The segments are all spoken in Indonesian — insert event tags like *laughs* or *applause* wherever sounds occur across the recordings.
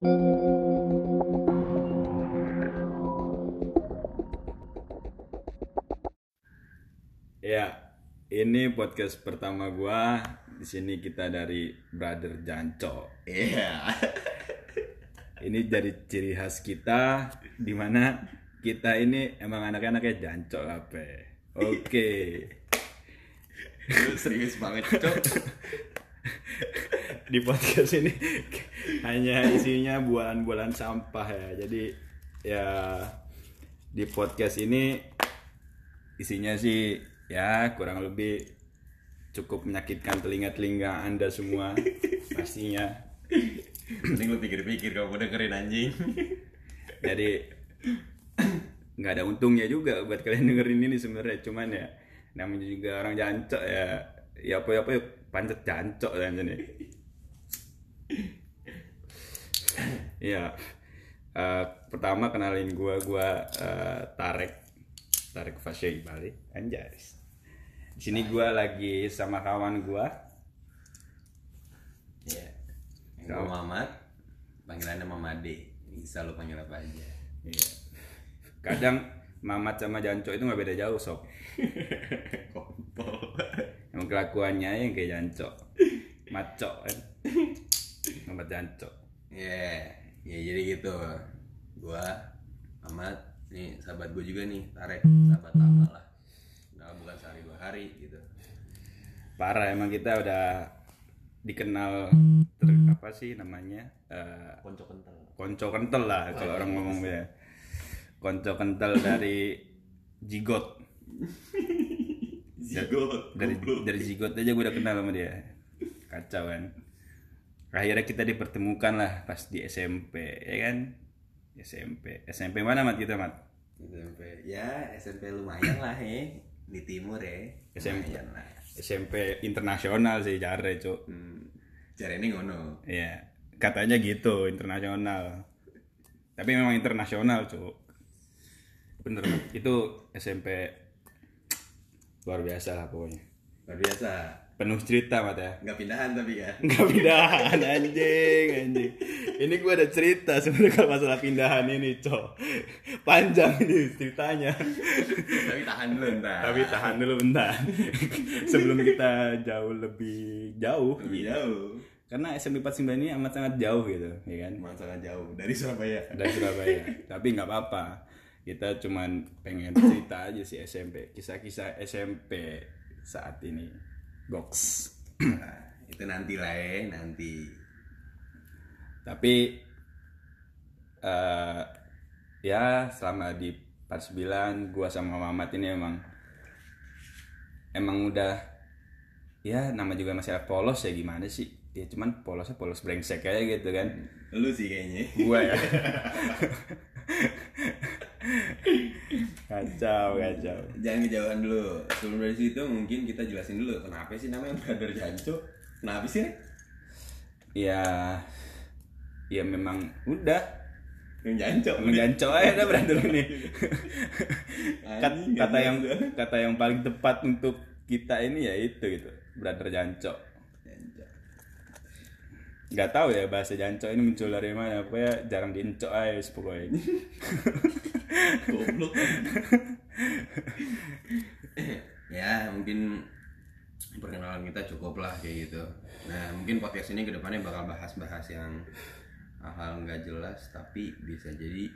Ya, ini podcast pertama gua. Di sini kita dari Brother Janco. Iya. *laughs* Ini dari ciri khas kita di mana kita ini emang anak-anaknya Janco apa. Oke. Lu serius banget, Cok. *laughs* Di podcast ini hanya isinya bualan-bualan sampah ya. Jadi ya di podcast ini isinya sih ya kurang lebih cukup menyakitkan telinga-telinga Anda semua *laughs* pastinya. Mending lu pikir-pikir kalau mau dengerin anjing. Jadi nggak ada untungnya juga buat kalian dengerin ini sebenarnya cuman ya namanya juga orang jancok ya ya apa apa ya pancet jancok kan jadi ya eh, pertama kenalin gua gua eh, Tarek. Tarek Fasya Bali anjay di sini gua lagi sama kawan gua. Iya. Yang gua Mamat, panggilannya Mamade. Bisa lu panggil apa aja. Iya. kadang Mamat sama Jancok itu nggak beda jauh sob *laughs* Kontol. Emang kelakuannya yang kayak jancok Macok kan. *laughs* Nomor jancok Iya, ya jadi gitu. Gua Mamat, nih sahabat gua juga nih, Tarek, sahabat lama lah. Udah bukan sehari dua hari gitu. Parah emang kita udah dikenal ter, apa sih namanya Eh, Konco kental. Konco kental lah kalau orang ngomong ya Konco kental dari Jigot *laughs* Zigot. dari dari Zigot aja gue udah kenal sama dia Kacau kan Akhirnya kita dipertemukan lah pas di SMP ya kan SMP SMP mana mat kita mat SMP. Ya, SMP lumayan lah he. Di timur ya. SMP. Lumayan lah. SMP internasional sih jare cuk Hmm. Cara ini ngono. Iya, katanya gitu internasional. Tapi memang internasional, Cuk. Bener, itu SMP luar biasa lah pokoknya. Luar biasa. Penuh cerita, Mat ya. Nggak pindahan tapi kan. *laughs* Enggak pindahan anjing, anjing. Ini gua ada cerita sebenarnya kalau masalah pindahan ini, Cok. Panjang ini ceritanya. tapi tahan dulu ntar. Tapi tahan dulu bentar. Sebelum kita jauh lebih jauh. lebih jauh. Karena SMP 49 ini amat sangat jauh gitu, ya kan? Emang sangat jauh dari Surabaya. dari Surabaya. Tapi nggak apa-apa. Kita cuman pengen cerita aja sih SMP, kisah-kisah SMP saat ini. Goks. Nah, itu nanti lah ya, nanti. Tapi eh ya selama di 49 gua sama Mamat ini emang emang udah ya nama juga masih polos ya gimana sih? Ya cuman polosnya polos brengsek aja gitu kan. Lu sih kayaknya. Gua ya. *laughs* kacau, kacau. Jangan kejauhan dulu. Sebelum dari situ mungkin kita jelasin dulu kenapa sih namanya Brother Janco? Kenapa sih? Ya ya memang udah Yang Janco. menjanco aja dah brother ini Kat- kata yang kata yang paling tepat untuk kita ini ya itu gitu brother janco Janco. nggak tahu ya bahasa janco ini muncul dari mana pokoknya jarang diencok aja pokoknya *laughs* Goblok. ya, mungkin perkenalan kita cukup lah kayak gitu. Nah, mungkin podcast ini ke depannya bakal bahas-bahas yang hal-hal nggak jelas tapi bisa jadi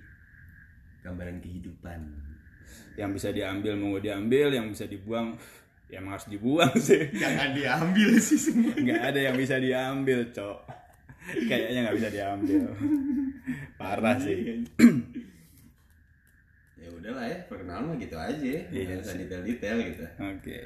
gambaran kehidupan. yang bisa diambil mau diambil yang bisa dibuang ya emang harus dibuang *laughs* sih Jangan diambil sih semua. nggak ada yang bisa diambil cok kayaknya nggak bisa diambil *laughs* parah sih ya *clears throat* udahlah ya perkenalan mah gitu aja. Iya sih. detail-detail gitu. Oke